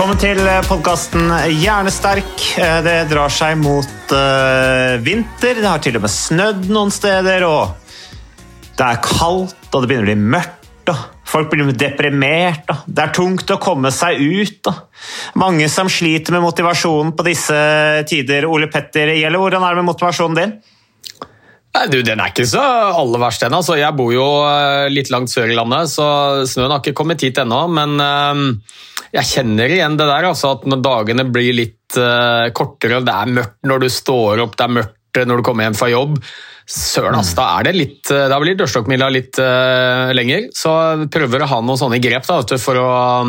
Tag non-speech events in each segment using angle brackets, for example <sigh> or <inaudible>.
Velkommen til podkasten Hjernesterk. Eh, Det drar seg mot uh, vinter. Det har til og med snødd noen steder. og Det er kaldt, og det begynner å bli mørkt. Folk blir deprimert. Og det er tungt å komme seg ut. Og mange som sliter med motivasjonen på disse tider. Ole Petter Gjelle, hvordan er det med motivasjonen din? Nei, du, Den er ikke så aller verst ennå. Altså, jeg bor jo eh, litt langt sør i landet, så snøen har ikke kommet hit ennå. Men eh, jeg kjenner igjen det der, altså, at når dagene blir litt eh, kortere, det er mørkt når du står opp, det er mørkt når du kommer hjem fra jobb. Søren, altså, da er det litt Da blir dørstokkmila litt uh, lenger. Så prøver å ha noen sånne grep da, du, for, å,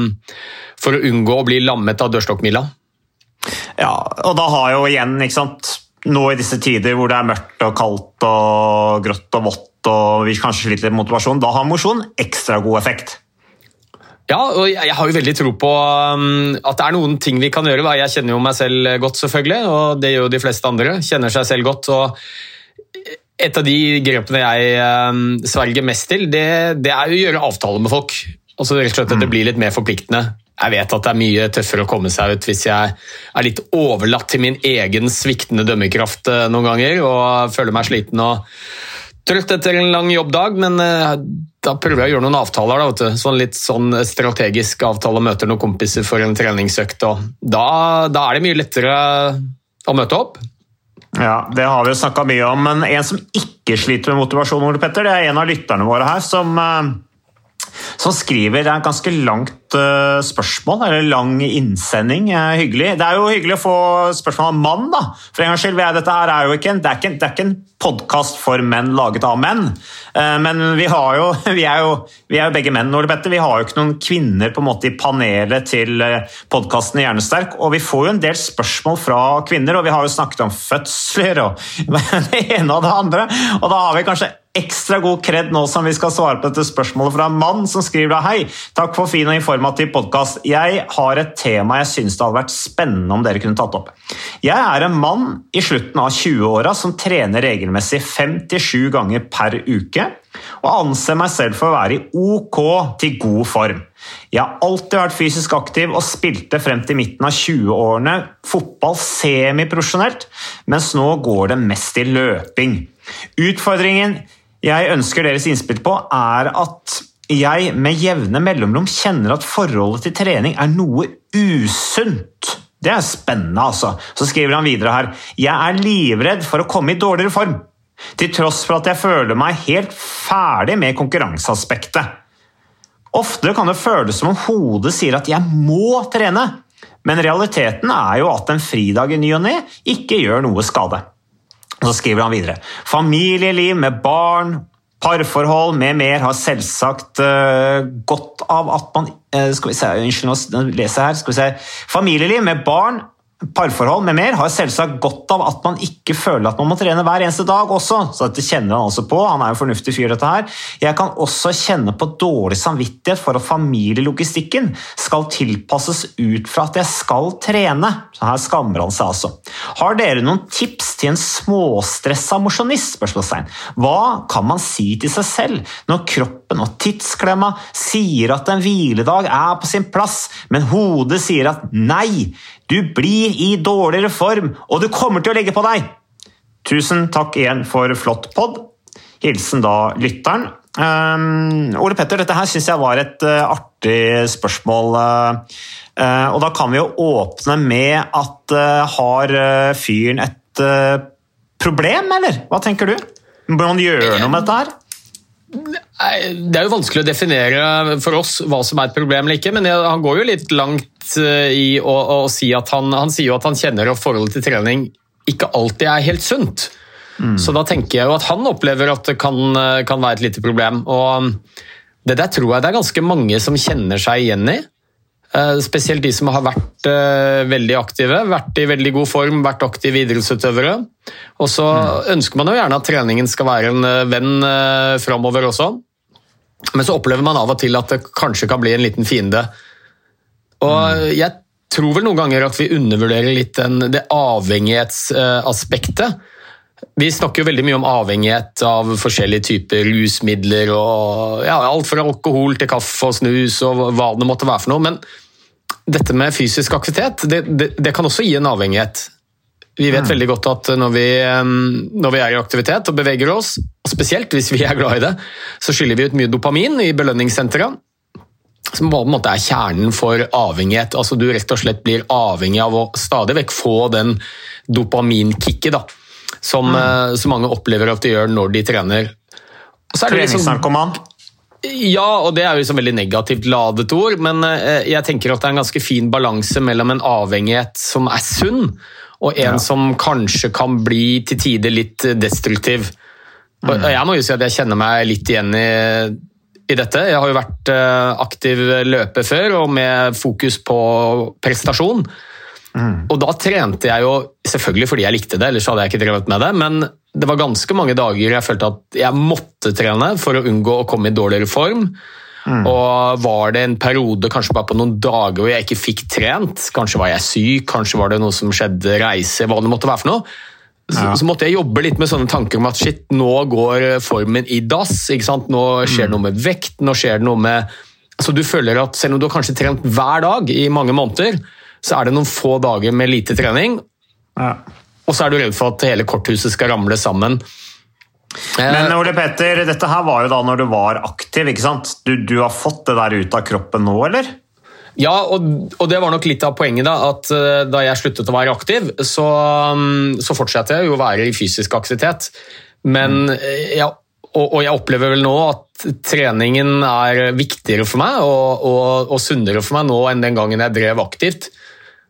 for å unngå å bli lammet av dørstokkmila. Ja, og da har jo igjen, ikke sant Nå i disse tider hvor det er mørkt og kaldt og grått og vått og vi kanskje sliter litt med motivasjon, da har mosjon ekstra god effekt. Ja, og jeg har jo veldig tro på um, at det er noen ting vi kan gjøre. Jeg kjenner jo meg selv godt, selvfølgelig, og det gjør jo de fleste andre. Kjenner seg selv godt. og Et av de grepene jeg um, sverger mest til, det, det er å gjøre avtaler med folk. Altså rett og slett at det blir litt mer forpliktende. Jeg vet at det er mye tøffere å komme seg ut hvis jeg er litt overlatt til min egen sviktende dømmekraft eh, noen ganger og føler meg sliten og trøtt etter en lang jobbdag, men eh, da prøver jeg å gjøre noen avtaler. Da. Sånn litt sånn strategisk avtale, møter noen kompiser for en treningsøkt. Da, da er det mye lettere å møte opp. Ja, Det har vi jo snakka mye om, men en som ikke sliter med motivasjon, Ole Petter, det er en av lytterne våre her som, eh, som skriver Det er ganske langt eh, spørsmål, eller lang innsending. eh, hyggelig. Det er jo hyggelig å få spørsmål av mann, da. For en gangs skyld, dette her er jo ikke en, det en podkast for menn laget av menn. Eh, Men vi, jo, <laughs> vi, er jo, vi er jo begge menn, Ole Petter. Vi har jo ikke noen kvinner på en måte i panelet til podkasten Hjernesterk. Og vi får jo en del spørsmål fra kvinner, og vi har jo snakket om fødsler og <laughs> det ene og det andre. Og da har vi kanskje ekstra god kred nå som vi skal svare på dette spørsmålet fra en mann som skriver da Hei, takk for fin og informativ podkast. Jeg har et tema jeg syns det hadde vært spennende om dere kunne tatt opp. Jeg er en mann i slutten av 20-åra som trener regelmessig 5-7 ganger per uke, og anser meg selv for å være i ok til god form. Jeg har alltid vært fysisk aktiv og spilte frem til midten av 20-årene fotball semiprofesjonelt, mens nå går det mest i løping. Utfordringen jeg ønsker deres innspill på, er at jeg med jevne mellomrom kjenner at forholdet til trening er noe usunt. Det er spennende, altså. Så skriver han videre her Jeg er livredd for å komme i dårligere form. Til tross for at jeg føler meg helt ferdig med konkurranseaspektet. Ofte kan det føles som om hodet sier at 'jeg må trene', men realiteten er jo at en fridag i ny og ne ikke gjør noe skade. Så skriver han videre. Familieliv med barn, parforhold med mer har selvsagt uh, godt av at man uh, Skal vi se, unnskyld, nå leser jeg her. Familieliv med barn, parforhold med mer har selvsagt godt av at man ikke føler at man må trene hver eneste dag også. Så dette kjenner han altså på. Han er jo fornuftig fyr, dette her. Jeg kan også kjenne på dårlig samvittighet for at familielogistikken skal tilpasses ut fra at jeg skal trene. Så her skammer han seg altså. Har dere noen tips til en småstressa mosjonist? Hva kan man si til seg selv når kroppen kroppen og tidsklemma sier at en hviledag er på sin plass, men hodet sier at nei, du blir i dårligere form, og du kommer til å legge på deg. Tusen takk igjen for flott pod. Hilsen da lytteren. Um, Ole Petter, dette her syns jeg var et uh, artig spørsmål. Uh, uh, og da kan vi jo åpne med at har fyren et problem, eller? Hva tenker du? Bør man gjøre noe med dette her? Det er jo vanskelig å definere for oss hva som er et problem eller ikke, men han går jo litt langt i å, å si at han, han sier jo at han kjenner at forholdet til trening ikke alltid er helt sunt. Mm. Så da tenker jeg jo at han opplever at det kan, kan, være et lite problem. Og det der tror jeg det er ganske mange som kjenner seg igjen i. Eh, spesielt de som har vært eh, veldig aktive, vært i veldig god form, vært aktive idrettsutøvere. Og så mm. ønsker man jo gjerne at treningen skal være en eh, venn framover også. Men så opplever man av og til at det kanskje kan bli en liten fiende. Og mm. jeg tror vel noen ganger at vi undervurderer litt den, det avhengighetsaspektet. Vi snakker jo veldig mye om avhengighet av forskjellige typer rusmidler. og ja, Alt fra alkohol til kaffe og snus og hva det måtte være for noe. Men dette med fysisk aktivitet det, det, det kan også gi en avhengighet. Vi vet mm. veldig godt at når vi, når vi, er i aktivitet og beveger oss, og spesielt hvis vi er glad i det, så skyller vi ut mye dopamin i belønningssenteret. Som på en måte er kjernen for avhengighet. Altså Du rett og slett blir avhengig av å stadig vekk få den dopaminkicket. Som mm. Eh, så mange opplever at de gjør når de trener. Treningsnarkoman? Liksom, ja, og det er jo liksom veldig negativt ladet ord, men eh, jeg tenker at det er en ganske fin balanse mellom en avhengighet som er sunn, og en ja. som kanskje kan bli til tider litt destruktiv. Mm. Og jeg må jo si at jeg kjenner meg litt igjen i, i dette. Jeg har jo vært eh, aktiv løper før, og med fokus på prestasjon. Mm. Og da trente jeg jo selvfølgelig fordi jeg likte det, ellers hadde jeg ikke drevet med det. Men det var ganske mange dager jeg følte at jeg måtte trene for å unngå å komme i dårligere form. Mm. Og var det en periode, kanskje bare på noen dager, hvor jeg ikke fikk trent, kanskje var jeg syk, kanskje var det noe som skjedde, reise, hva det måtte være for noe, så, ja. så, måtte jeg jobbe litt med sånne tanker om at shit, nå går formen i dass. ikke sant? Nå skjer det mm. noe med vekt, nå skjer det noe med Så du føler at selv om du har kanskje trent hver dag i mange måneder, så er det noen få dager med lite trening, ja. og så er du redd for at hele korthuset skal ramle sammen. Men eh, Ole Petter, dette her var jo da når du var aktiv, ikke sant? Du, du har fått det der ut av kroppen nå, eller? Ja, og, og, det var nok litt av poenget. Da at uh, da jeg sluttet å være aktiv, så, um, så fortsatte jeg jo å være i fysisk aktivitet. Men mm. jeg, og, og, jeg opplever vel nå at treningen er viktigere for meg og, og, og sunnere for meg nå enn den gangen jeg drev aktivt.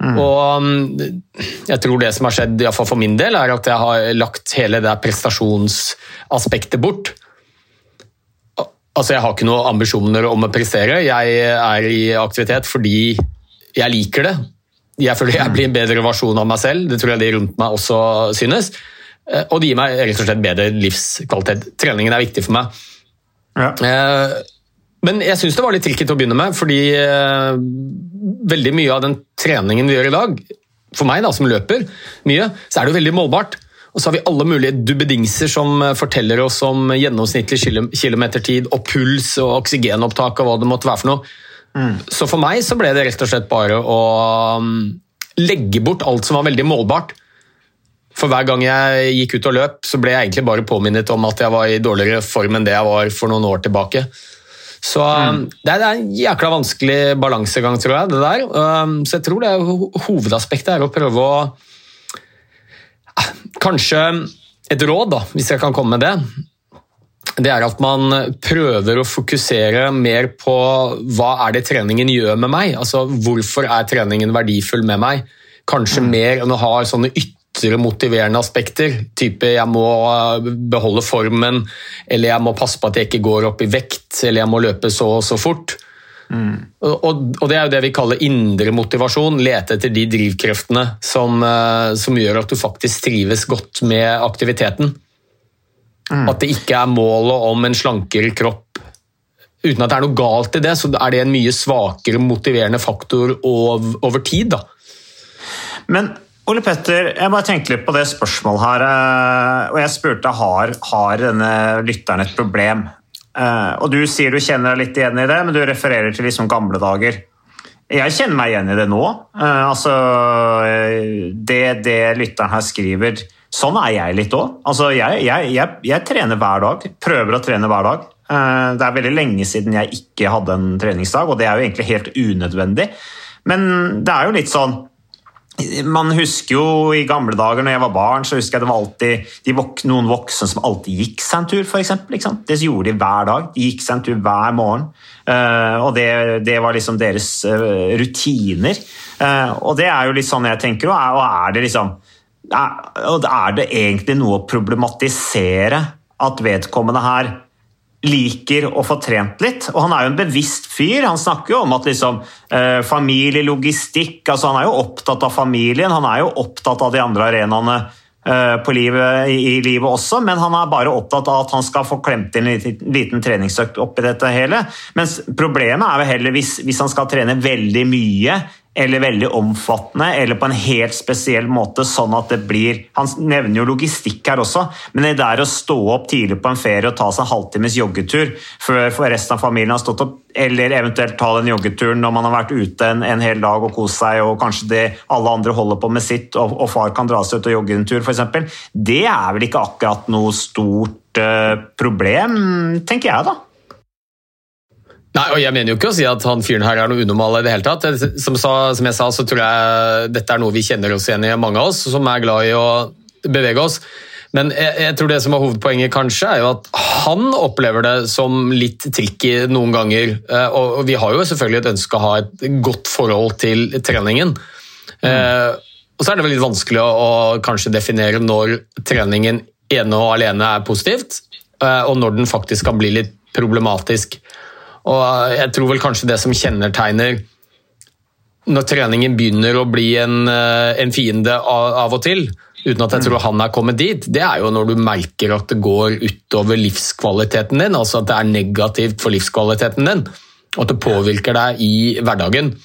Mm. Og um, jeg tror det som har skjedd, iallfall for min del, er at jeg har lagt hele det prestasjonsaspektet bort. Altså, Jeg har ikke noen ambisjoner om å prestere. Jeg er i aktivitet fordi jeg liker det. Jeg føler jeg blir en bedre versjon av meg selv. Det tror jeg de rundt meg også synes. Eh, og det gir meg rett og slett bedre livskvalitet. Treningen er viktig for meg. Ja. Men jeg syns det var litt tricky til å begynne med, fordi eh, veldig mye av den treningen vi gjør i dag, for meg da, som løper mye, så er det jo veldig målbart. Og så har vi alle mulige dubbedingser som eh, forteller oss om gjennomsnittlig kilometertid og puls og oksygenopptak og hva det måtte være for noe. Mm. Så for meg så ble det rett og slett bare å um, legge bort alt som var veldig målbart. For hver gang jeg gikk ut og løp, så ble jeg egentlig bare påminnet om at jeg var i dårligere form enn det jeg var for noen år tilbake. Så mm. det, er, en jækla vanskelig balansegang, tror jeg. det der. Um, så jeg tror det er hovedaspektet er å prøve å Kanskje et råd, da, hvis jeg kan komme med det. Det er at man prøver å fokusere mer på hva er det treningen gjør med meg. Altså hvorfor er treningen verdifull med meg? Kanskje mm. mer enn å ha sånne ytre ytre motiverende aspekter. Type jeg må eh, beholde formen, eller jeg må passe på at jeg ikke går opp i vekt, eller jeg må løpe så og så fort. Mm. Og, og, Det er jo det vi kaller indre motivasjon. Lete etter de drivkreftene som, eh, som gjør at du faktisk trives godt med aktiviteten. Mm. At det ikke er målet om en slankere kropp. Uten at det er noe galt i det, så er det en mye svakere motiverende faktor over, over tid. da. Men Ole Petter, jeg bare tenkte litt på det spørsmålet her. Eh, og Jeg spurte har, har denne lytteren et problem. Eh, og du sier du kjenner deg litt igjen i det, men du refererer til liksom gamle dager. Jeg kjenner meg igjen i det nå. Eh, altså, det, det lytteren her skriver Sånn er jeg litt òg. Altså, jeg, jeg, jeg, jeg, trener hver dag. Prøver å trene hver dag. Det er veldig lenge siden jeg ikke hadde en treningsdag, og det er jo egentlig helt unødvendig. Men det er jo litt sånn man husker jo i gamle dager når jeg var barn, så husker jeg det var alltid vok noen voksne som alltid gikk seg en tur, f.eks. Det gjorde de hver dag. De gikk seg en tur hver morgen. Uh, og det, det, var liksom deres uh, rutiner. Uh, og det er jo litt sånn jeg tenker, og er, og er liksom er, er det egentlig noe å problematisere at vedkommende her liker å få trent litt. Og han er jo en bevisst fyr. Han snakker jo om at liksom, eh, familielogistikk altså Han er jo opptatt av familien, han er jo opptatt av de andre arenaene eh, i, i, livet også, men han er bare opptatt av at han skal få klemt inn en liten, liten treningsøkt oppi dette hele. Mens problemet er jo heller hvis, hvis han skal trene veldig mye eller veldig omfattende, eller på en helt spesiell måte, sånn at det blir Han nevner jo logistikk her også, men det der å stå opp tidlig på en ferie og ta seg halvtimes joggetur før resten av familien har stått opp, eller eventuelt ta den joggeturen når man har vært ute en, en hel dag og kost seg, og kanskje det alle andre holder på med sitt, og, og far kan dra seg ut og jogge en tur, f.eks., det er vel ikke akkurat noe stort uh, problem, tenker jeg, da. Nei, og Jeg mener jo ikke å si at han fyren her er noe unormal. i det hele tatt. Som, sa, som, jeg sa, så tror jeg dette er noe vi kjenner oss igjen i, mange av oss som er glad i å bevege oss. Men jeg, jeg, tror det som er hovedpoenget, kanskje, er jo at han opplever det som litt tricky noen ganger. Eh, og, og vi har jo selvfølgelig et ønske å ha et godt forhold til treningen. Mm. Eh, og så er det vel litt vanskelig å, å kanskje definere når treningen ene og alene er positivt, eh, og når den faktisk kan bli litt problematisk. Og jeg tror vel kanskje det som kjennetegner når treningen begynner å bli en, eh, en fiende av, av, og til, uten at jeg tror han er kommet dit, det er jo når du merker at det går utover livskvaliteten din, altså at det er negativt for livskvaliteten din, og at det påvirker deg i hverdagen.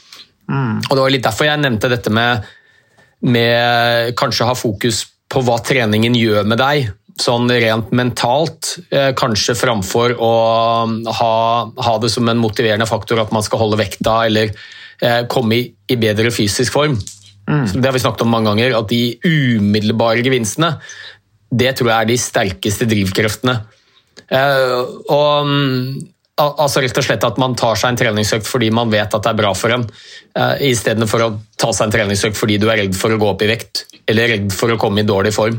Mm. Og Det var litt derfor jeg nevnte dette med, med kanskje ha fokus på hva treningen gjør med deg, sånn rent mentalt, eh, kanskje framfor å ha, ha, det som en motiverende faktor at man skal holde vekta eller eh, komme i, i, bedre fysisk form. Mm. Det har vi snakket om mange ganger, at de umiddelbare gevinstene det tror jeg er de sterkeste drivkreftene. Eh, og Altså rett og slett At man tar seg en treningsøkt fordi man vet at det er bra for en, istedenfor å ta seg en treningsøkt fordi du er redd for å gå opp i vekt eller redd for å komme i dårlig form.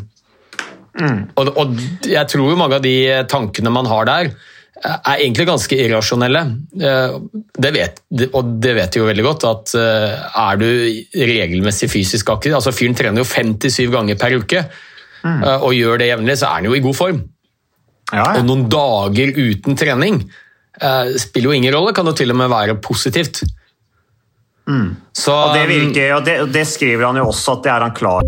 Mm. Og, og, jeg tror jo mange av de tankene man har der, er egentlig ganske irrasjonelle. Eh, det vet, og det vet de jo veldig godt, at eh, er du regelmessig fysisk aktiv altså Fyren trener jo fem til syv ganger per uke, mm. Eh, og gjør det jevnlig, så er han jo i god form. Ja, ja. Og noen dager uten trening spiller jo ingen rolle, kan jo til og med være positivt. Mm. Så, og det virker, og det, det skriver han jo også at det er han klar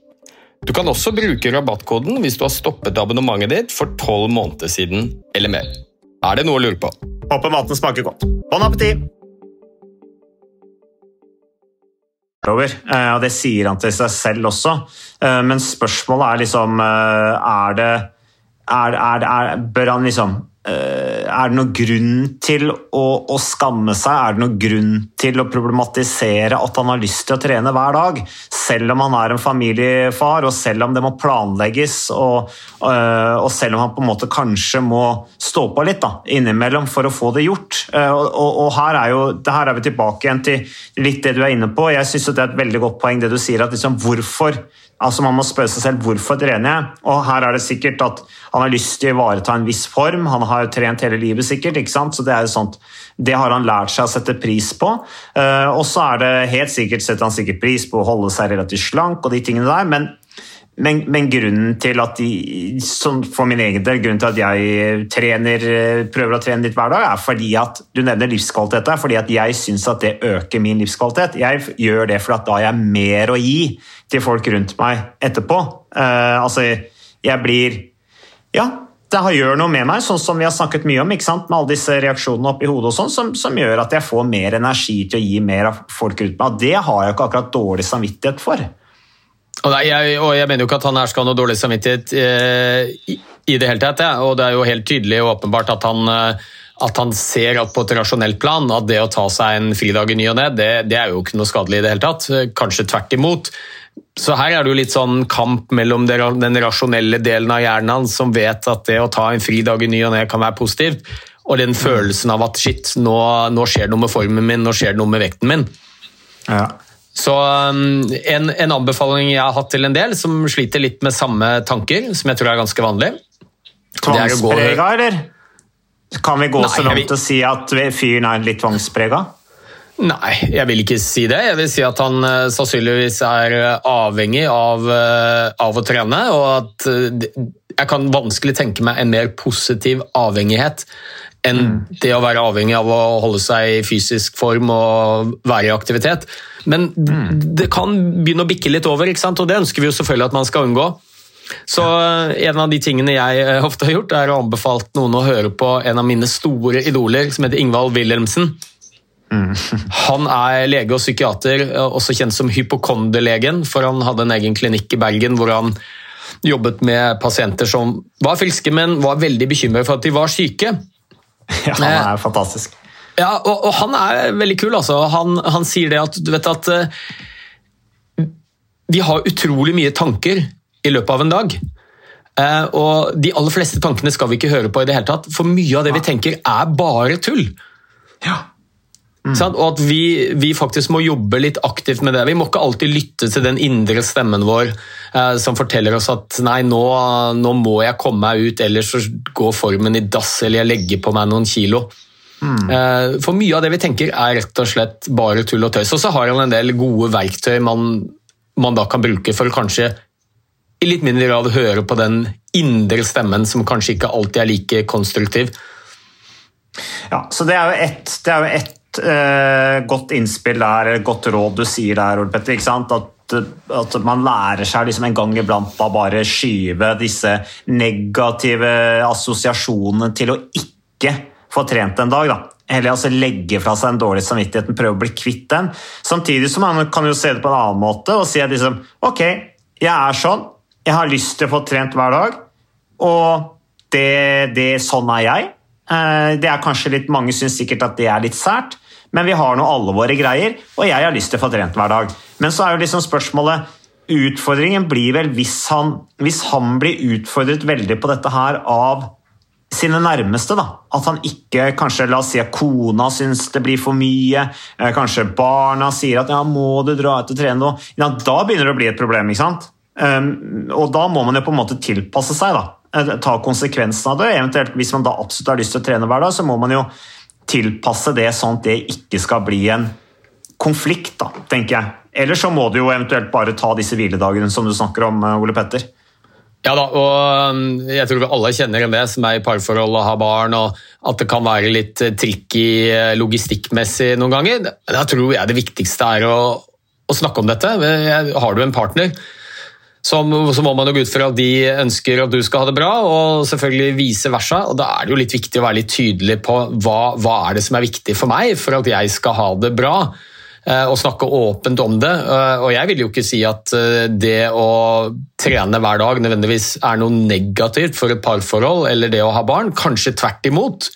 Du kan også bruke rabattkoden hvis du har stoppet abonnementet ditt for tolv måneder siden eller mer. Er det noe å lure på? Håper maten smaker godt. Bon appétit! Over. Eh, og det sier han til seg selv også. Eh, Men spørsmålet er liksom eh, Er det er, er, er, Bør han liksom Er det noen grunn til å, å skamme seg? Er det noen grunn til å problematisere at han har lyst til å trene hver dag? Selv om han er en familiefar, og selv om det må planlegges, og, eh, og selv om han på en måte kanskje må stå på litt da, innimellom for å få det gjort. Eh, og, og, og her, er jo, her er vi tilbake igjen til litt det du er inne på. Jeg synes det er et veldig godt poeng det du sier, at liksom, hvorfor Altså Man må spørre seg selv hvorfor trener jeg. Og her er det sikkert at han har lyst til å ivareta en viss form. Han har jo trent hele livet, sikkert. ikke sant? Så Det er jo sånt, det har han lært seg å sette pris på. Eh, og så er det helt sikkert setter han sikkert pris på å holde seg relativt slank og de tingene der. men men, men grunnen til at de, for min egen del, grunnen til at jeg trener, prøver å trene litt hver dag, er fordi at du nevner livskvalitet der, fordi at jeg syns at det øker min livskvalitet. Jeg gjør det fordi at da har jeg mer å gi til folk rundt meg etterpå. Uh, altså, jeg blir Ja, det gjør noe med meg, sånn som vi har snakket mye om, med alle disse reaksjonene oppi hodet og sånn, som, som gjør at jeg får mer energi til å gi mer av folk rundt meg. Det har jeg ikke akkurat dårlig samvittighet for. Og, nei, jeg, og jeg mener jo ikke at han her skal ha noe dårlig samvittighet eh, i, i det hele tatt. Ja. Og det er jo helt tydelig og åpenbart at han, eh, at han ser at på et rasjonelt plan at det å ta seg en fridag i ny og ne, det, det er jo ikke noe skadelig i det hele tatt. Kanskje tvert imot. Så her er det jo litt sånn kamp mellom den rasjonelle delen av hjernen hans som vet at det å ta en fridag i ny og ne kan være positivt, og den følelsen av at shit, nå, nå skjer det noe med formen min, nå skjer det noe med vekten min. Ja. Så um, en, en anbefaling jeg har hatt til en del som sliter litt med samme tanker, som jeg tror er ganske vanlig Tvangsprega, eller? Kan vi gå Nei, så langt vil- til si at fyren er litt tvangsprega? Nei, jeg vil ikke si det. Jeg vil si at han eh, sannsynligvis er eh, avhengig av, eh, av å trene, og at jeg kan vanskelig tenke meg en mer positiv avhengighet enn det å være avhengig av å holde seg i fysisk form og være i aktivitet. Men d- det kan begynne å bikke litt over, og det ønsker vi jo selvfølgelig at man skal unngå. Så eh, en av de tingene jeg eh, ofte har gjort, er å anbefalt noen å høre på en av mine store idoler, som heter Ingvald Wilhelmsen. <laughs> Han er lege og psykiater, også kjent som hypokonderlegen, for han hadde en egen klinikk i Bergen hvor han jobbet med pasienter som var friske, men var veldig bekymret for at de var syke. <laughs> Ja, han er fantastisk. Ja, og, og han er veldig kul, altså. Han, han sier det at du vet at eh, vi har utrolig mye tanker i løpet av en dag. Eh, og de aller fleste tankene skal vi ikke høre på i det hele tatt, for mye av det vi tenker er bare tull. Sant? Og at vi, vi faktisk må jobbe litt aktivt med det. Vi må ikke alltid lytte til den indre stemmen vår eh, som forteller oss at nei, nå, nå må jeg komme meg ut, ellers så går formen i dass, eller jeg legger på meg noen kilo. Eh, For mye av det vi tenker er rett og slett bare tull og tøys. Og så har han en del gode verktøy man, man da kan bruke for å kanskje i litt mindre grad høre på den indre stemmen som kanskje ikke alltid er like konstruktiv. Ja, så det er jo ett, det eh, godt innspill der, eller godt råd du sier der, Ole Petter. At, at man lærer seg liksom en gang iblant å bare skyve disse negative assosiasjonene til å ikke få trent en dag. da. Heller altså legge fra seg den dårlige samvittigheten, prøve å bli kvitt den. Samtidig som man kan jo se det på en annen måte og si at liksom, ok, jeg er sånn, jeg har lyst til å få trent hver dag, og det, det, sånn er jeg. Eh, det er kanskje litt, Mange syns sikkert at det er litt sært, men vi har nå alle våre greier, og jeg har lyst til å få trent hver dag. Men så er jo liksom spørsmålet Utfordringen blir vel hvis han, hvis han blir utfordret veldig på dette her av sine nærmeste. da. At han ikke kanskje, la oss si at kona syns det blir for mye, eh, kanskje barna sier at ja, må du dra ut og trene nå? Ja, da begynner det å bli et problem. ikke sant? Um, og da må man jo på en måte tilpasse seg. da. Eh, ta konsekvensen av det. Eventuelt Hvis man da absolutt har lyst til å trene hver dag, så må man jo tilpasse det sånn at det ikke skal bli en konflikt, da, tenker jeg. Eller så må du jo eventuelt bare ta disse hviledagene som du snakker om, eh, Ole Petter. Ja da, og um, jeg tror vi alle kjenner en det som er i parforhold og har barn, og at det kan være litt eh, tricky logistikkmessig noen ganger. Da tror jeg det viktigste er å, å snakke om dette. Har du en partner, så, må man jo gå ut fra at de ønsker at du skal ha det bra, og selvfølgelig vice versa. og Da er det jo litt viktig å være litt tydelig på hva, hva er det som er viktig for meg for at jeg skal ha det bra eh, og snakke åpent om det. Eh, og Jeg vil jo ikke si at eh, det å trene hver dag nødvendigvis er noe negativt for et parforhold eller det å ha barn. Kanskje tvert imot.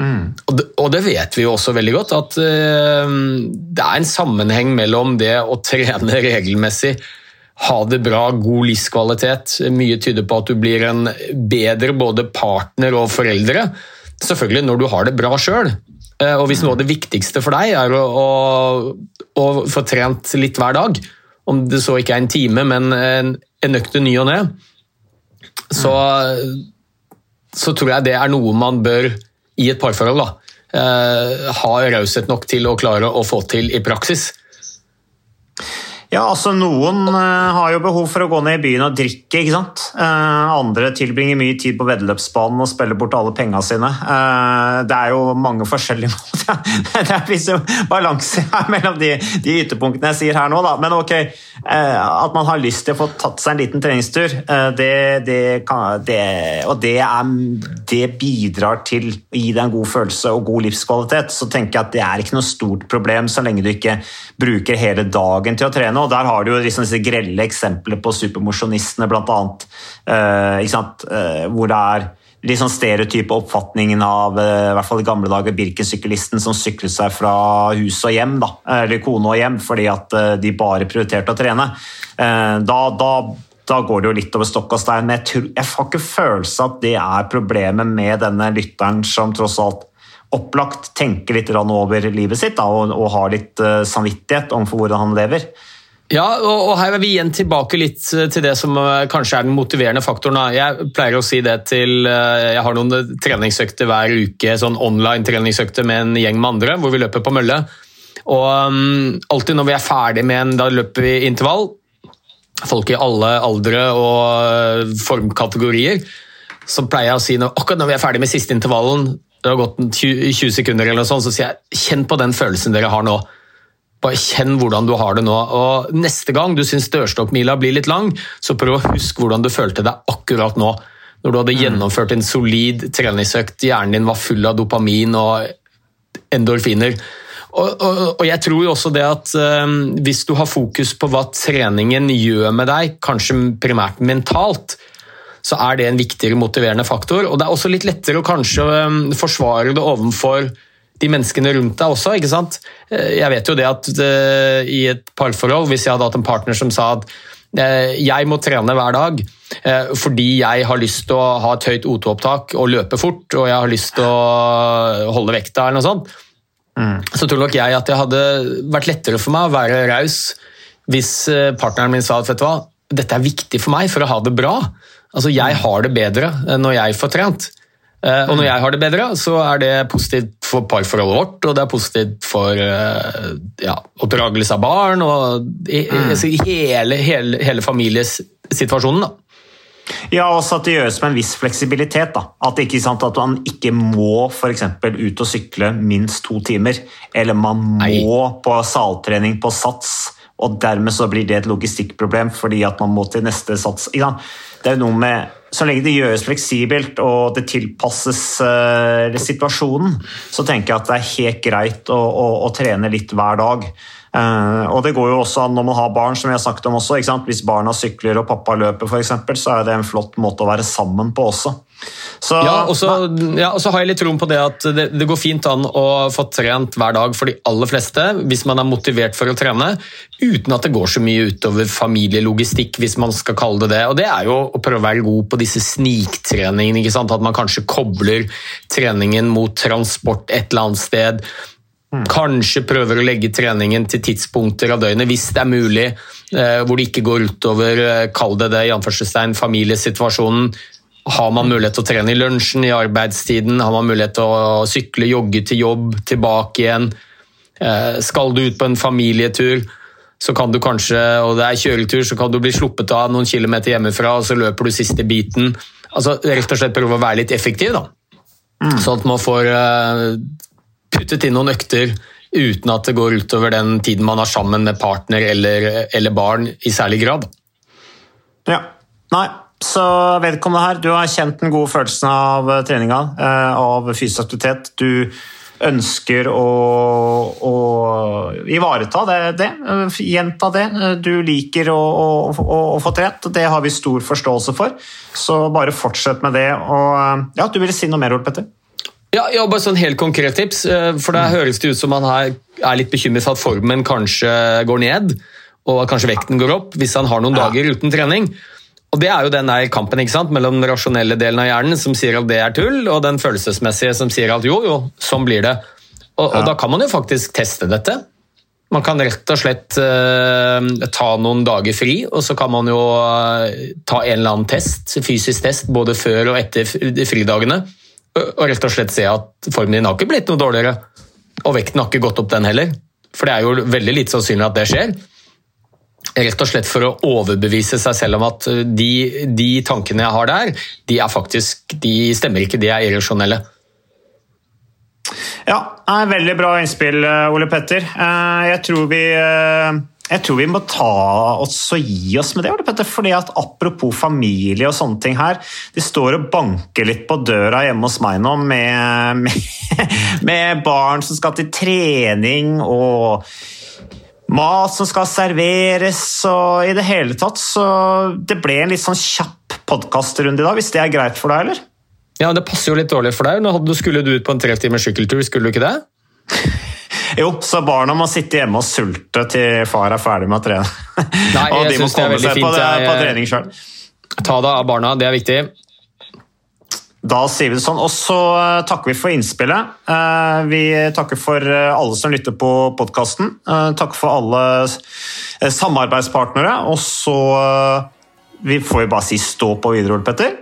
Mm. Og, det, og, det, vet vi jo også veldig godt, at det er en sammenheng mellom det å trene regelmessig ha det bra, god livskvalitet. Mye tyder på at du blir en bedre både partner og foreldre. Selvfølgelig når du har det bra sjøl. Eh, og hvis noe av det viktigste for deg er å, å, å, få trent litt hver dag, om det så ikke er en time, men en, en økt ny og ne, så, så, tror jeg det er noe man bør i et parforhold da, eh, ha raushet nok til å klare å få til i praksis. Ja, altså Noen uh, har jo behov for å gå ned i byen og drikke. ikke sant? Uh, andre tilbringer mye tid på veddeløpsbanen og spiller bort alle pengene sine. Uh, det er jo mange forskjellige <laughs> måter. det er visse balanse her mellom de, de, ytterpunktene jeg sier her nå. Da. Men ok, at man har lyst til å få tatt seg en liten treningstur, det, det, kan, det, og det, er, det bidrar til å gi deg en god følelse og god livskvalitet, så tenker jeg at det er ikke noe stort problem så lenge du ikke bruker hele dagen til å trene og der har du jo liksom disse grelle eksempler på supermosjonistene, bl.a. Uh, uh, hvor det er litt sånn stereotype oppfatningen av uh, i hvert fall i gamle dager Birken-syklisten som syklet seg fra hus og hjem, da, eller kone og hjem, fordi at uh, de bare prioriterte å trene. Uh, da, da, da, går det jo litt over stokk og stein. Men jeg, tror, jeg får ikke følelse at det er problemet med denne lytteren som tross alt opplagt tenker litt over livet sitt da, og, og har litt samvittighet overfor hvordan han lever. Ja, og her er vi igjen tilbake litt eh, til det som eh, kanskje er den motiverende faktoren. Jeg pleier å si det til eh, Jeg har noen treningsøkter hver uke, sånn online treningsøkter med en gjeng med andre, hvor vi løper på mølle. Og um, alltid når vi er ferdig med en, da løper vi intervall. Folk i alle aldre og formkategorier. Så pleier jeg å si når, akkurat når vi er ferdig med siste intervallen, det har gått 20 sekunder, eller noe sånt, så sier jeg kjenn på den følelsen dere har nå. Bare kjenn hvordan du har det nå. Og Neste gang du syns dørstokkmila blir litt lang, så prøv å huske hvordan du følte deg akkurat nå. Når du hadde mm. gjennomført en solid treningsøkt, hjernen din var full av dopamin og endorfiner. Og, og, og jeg tror jo også det at um, hvis du har fokus på hva treningen gjør med deg, kanskje primært mentalt, så er det en viktigere motiverende faktor. Og det er også litt lettere å kanskje um, forsvare det overfor de menneskene rundt deg også. ikke sant? Eh, jeg vet jo det at eh, i et parforhold, hvis jeg hadde hatt en partner som sa at eh, jeg må trene hver dag fordi jeg har lyst til å ha et høyt O2-opptak og løpe fort, og jeg har lyst til å holde vekta eller noe sånt, mm. så tror nok jeg at det hadde vært lettere for meg å være raus hvis partneren min sa at vet du hva, dette er viktig for meg for å ha det bra. Altså, Jeg har det bedre når jeg får trent. Eh, og når jeg har det bedre, så er det positivt for parforholdet vårt, og det er positivt for eh, ja, oppdragelse av barn og mm. hele, hele, hele familiesituasjonen. da. Ja, også at det gjøres med en viss fleksibilitet. Da. At, ikke sant, at man ikke må for eksempel ut og sykle minst to timer. Eller man må Nei. på saltrening på sats, og dermed så blir det et logistikkproblem fordi at man må til neste sats. Det er jo noe med, Så lenge det gjøres fleksibelt og det tilpasses eh, situasjonen, så tenker jeg at det er helt greit å, å, å trene litt hver dag. Eh, og det går jo også an når man har barn, som vi har snakket om også. Hvis barna sykler og pappa løper, eksempel, så er det en flott måte å være sammen på også. Så, Ja, og så ja, og så har jeg litt troen på det at det, det går fint an å få trent hver dag for de aller fleste, hvis man er motivert for å trene, uten at det går så mye utover familielogistikk, hvis man skal kalle det det. Og det er jo å prøve å være god på disse sniktreningene, ikke sant? at man kanskje kobler treningen mot transport et eller annet sted. Kanskje prøver å legge treningen til tidspunkter av døgnet, hvis det er mulig, eh, hvor det ikke går utover, eh, kall det det, i anførselstegn, familiesituasjonen. Har man mulighet til å trene i lunsjen, i arbeidstiden? Har man mulighet til å sykle, jogge til jobb, tilbake igjen? Eh, Skal du ut på en familietur, så kan du kanskje, og det er kjøretur, så kan du bli sluppet av noen kilometer hjemmefra, og så løper du siste biten. Altså, rett og slett prøve å være litt effektiv, da. Sånn at man får eh, puttet inn noen økter uten at det går utover den tiden man har sammen med partner eller, eller barn i særlig grad. Ja. Nei, så vedkommende her, du har kjent den gode følelsen av eh, treninga, eh, av fysisk aktivitet. Du ønsker å, å ivareta det, det, eh, gjenta det. Du liker å, å, å, få trent, det har vi stor forståelse for. Så bare fortsett med det. Og ja, du ville si noe mer, Ole Petter? Ja, ja, bare sånn helt konkret tips, for da høres det ut som han er litt bekymret for at formen kanskje går ned, og at kanskje vekten går opp, hvis han har noen Ja. dager uten trening. Og Det er jo den der kampen ikke sant? mellom den rasjonelle delen av hjernen som sier at det er tull, og den følelsesmessige som sier at jo, jo, sånn blir det. Og, og Ja. Da kan man jo faktisk teste dette. Man kan rett og slett uh, ta noen dager fri, og så kan man jo uh, ta en eller annen test, fysisk test både før og etter fridagene, og og rett og slett se at formen din har ikke blitt noe dårligere. Og vekten har ikke gått opp, den heller. For det er jo veldig lite sannsynlig at det skjer. Rett og slett for å overbevise seg selv om at eh, de, de tankene jeg har der, de er faktisk, de stemmer ikke, de er irrasjonelle. Ja, veldig bra innspill, eh, Ole Petter. Eh, Jeg tror vi jeg tror vi må ta oss og gi oss med det, fordi at Apropos familie og sånne ting her. De står og banker litt på døra hjemme hos meg nå med, <laughs> med, med barn som skal til trening og mat som skal serveres og i det hele tatt. Så det ble en litt sånn kjapp podkastrunde i dag, hvis det er greit for deg, eller? Ja, Det passer jo litt dårlig for deg. Nå skulle du ut på en tre timers sykkeltur, skulle du ikke det? <laughs> Jo, så barna må sitte hjemme og sulte til far er ferdig med å trene. Nei, <laughs> og de må komme seg på, det, på trening sjøl. Ta deg av barna, det er viktig. Da sier vi det sånn. Og så eh, takker vi for innspillet. Eh, Vi takker for eh, alle som lytter på podkasten. Takker for alle samarbeidspartnere. Og så vi får vi bare si stå på videre, Ole Petter.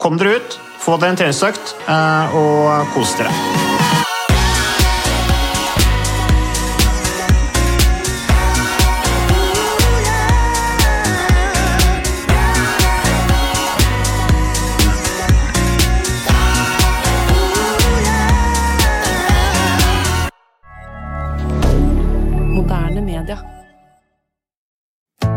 Kom dere ut, få dere en treningsøkt, og kos dere.